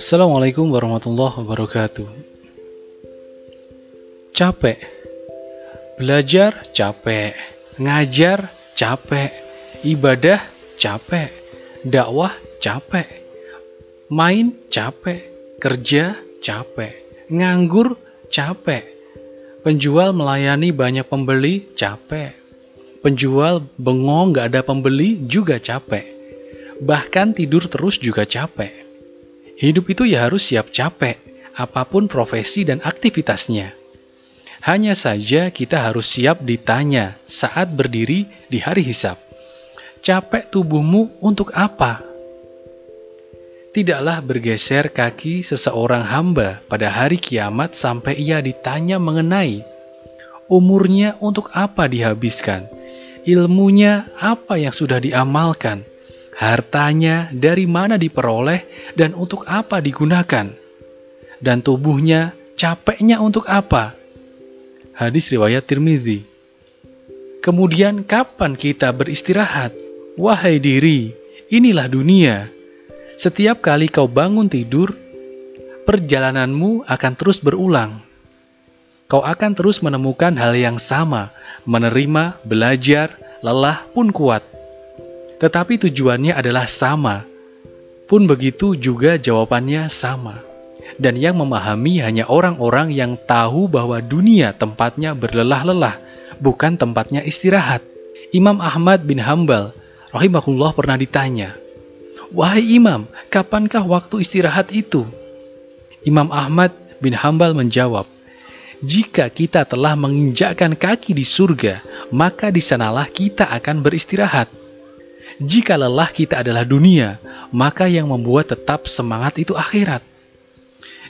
Assalamualaikum warahmatullahi wabarakatuh. Capek. Belajar capek, ngajar capek, ibadah capek, dakwah capek, main capek, kerja capek, nganggur capek, penjual melayani banyak pembeli capek, penjual bengong gak ada pembeli juga capek, bahkan tidur terus juga capek. Hidup itu ya harus siap capek, apa pun profesi dan aktivitasnya. Hanya saja kita harus siap ditanya saat berdiri di hari hisap. Capek tubuhmu untuk apa? Tidaklah bergeser kaki seseorang hamba pada hari kiamat sampai ia ditanya mengenai umurnya untuk apa dihabiskan, ilmunya apa yang sudah diamalkan, hartanya dari mana diperoleh dan untuk apa digunakan, dan tubuhnya capeknya untuk apa. Hadis riwayat Tirmizi. Kemudian kapan kita beristirahat? Wahai diri, inilah dunia. Setiap kali kau bangun tidur, perjalananmu akan terus berulang. Kau akan terus menemukan hal yang sama, menerima, belajar, lelah pun kuat tetapi tujuannya adalah sama. Pun begitu juga jawabannya sama. Dan yang memahami hanya orang-orang yang tahu bahwa dunia tempatnya berlelah-lelah, bukan tempatnya istirahat. Imam Ahmad bin Hambal rahimahullah pernah ditanya, Wahai Imam, kapankah waktu istirahat itu? Imam Ahmad bin Hambal menjawab, Jika kita telah menginjakkan kaki di surga, maka di sanalah kita akan beristirahat. Jika lelah kita adalah dunia, maka yang membuat tetap semangat itu akhirat.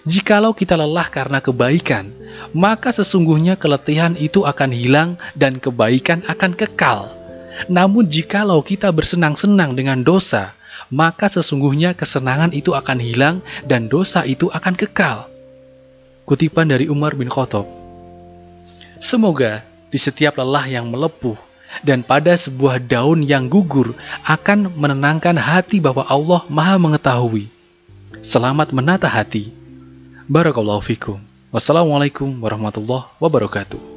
Jikalau kita lelah karena kebaikan, maka sesungguhnya keletihan itu akan hilang dan kebaikan akan kekal. Namun jikalau kita bersenang-senang dengan dosa, maka sesungguhnya kesenangan itu akan hilang dan dosa itu akan kekal. Kutipan dari Umar bin Khattab. Semoga di setiap lelah yang melepuh, dan pada sebuah daun yang gugur akan menenangkan hati bahwa Allah Maha Mengetahui. Selamat menata hati. Barakallahu fikum. Wassalamualaikum warahmatullahi wabarakatuh.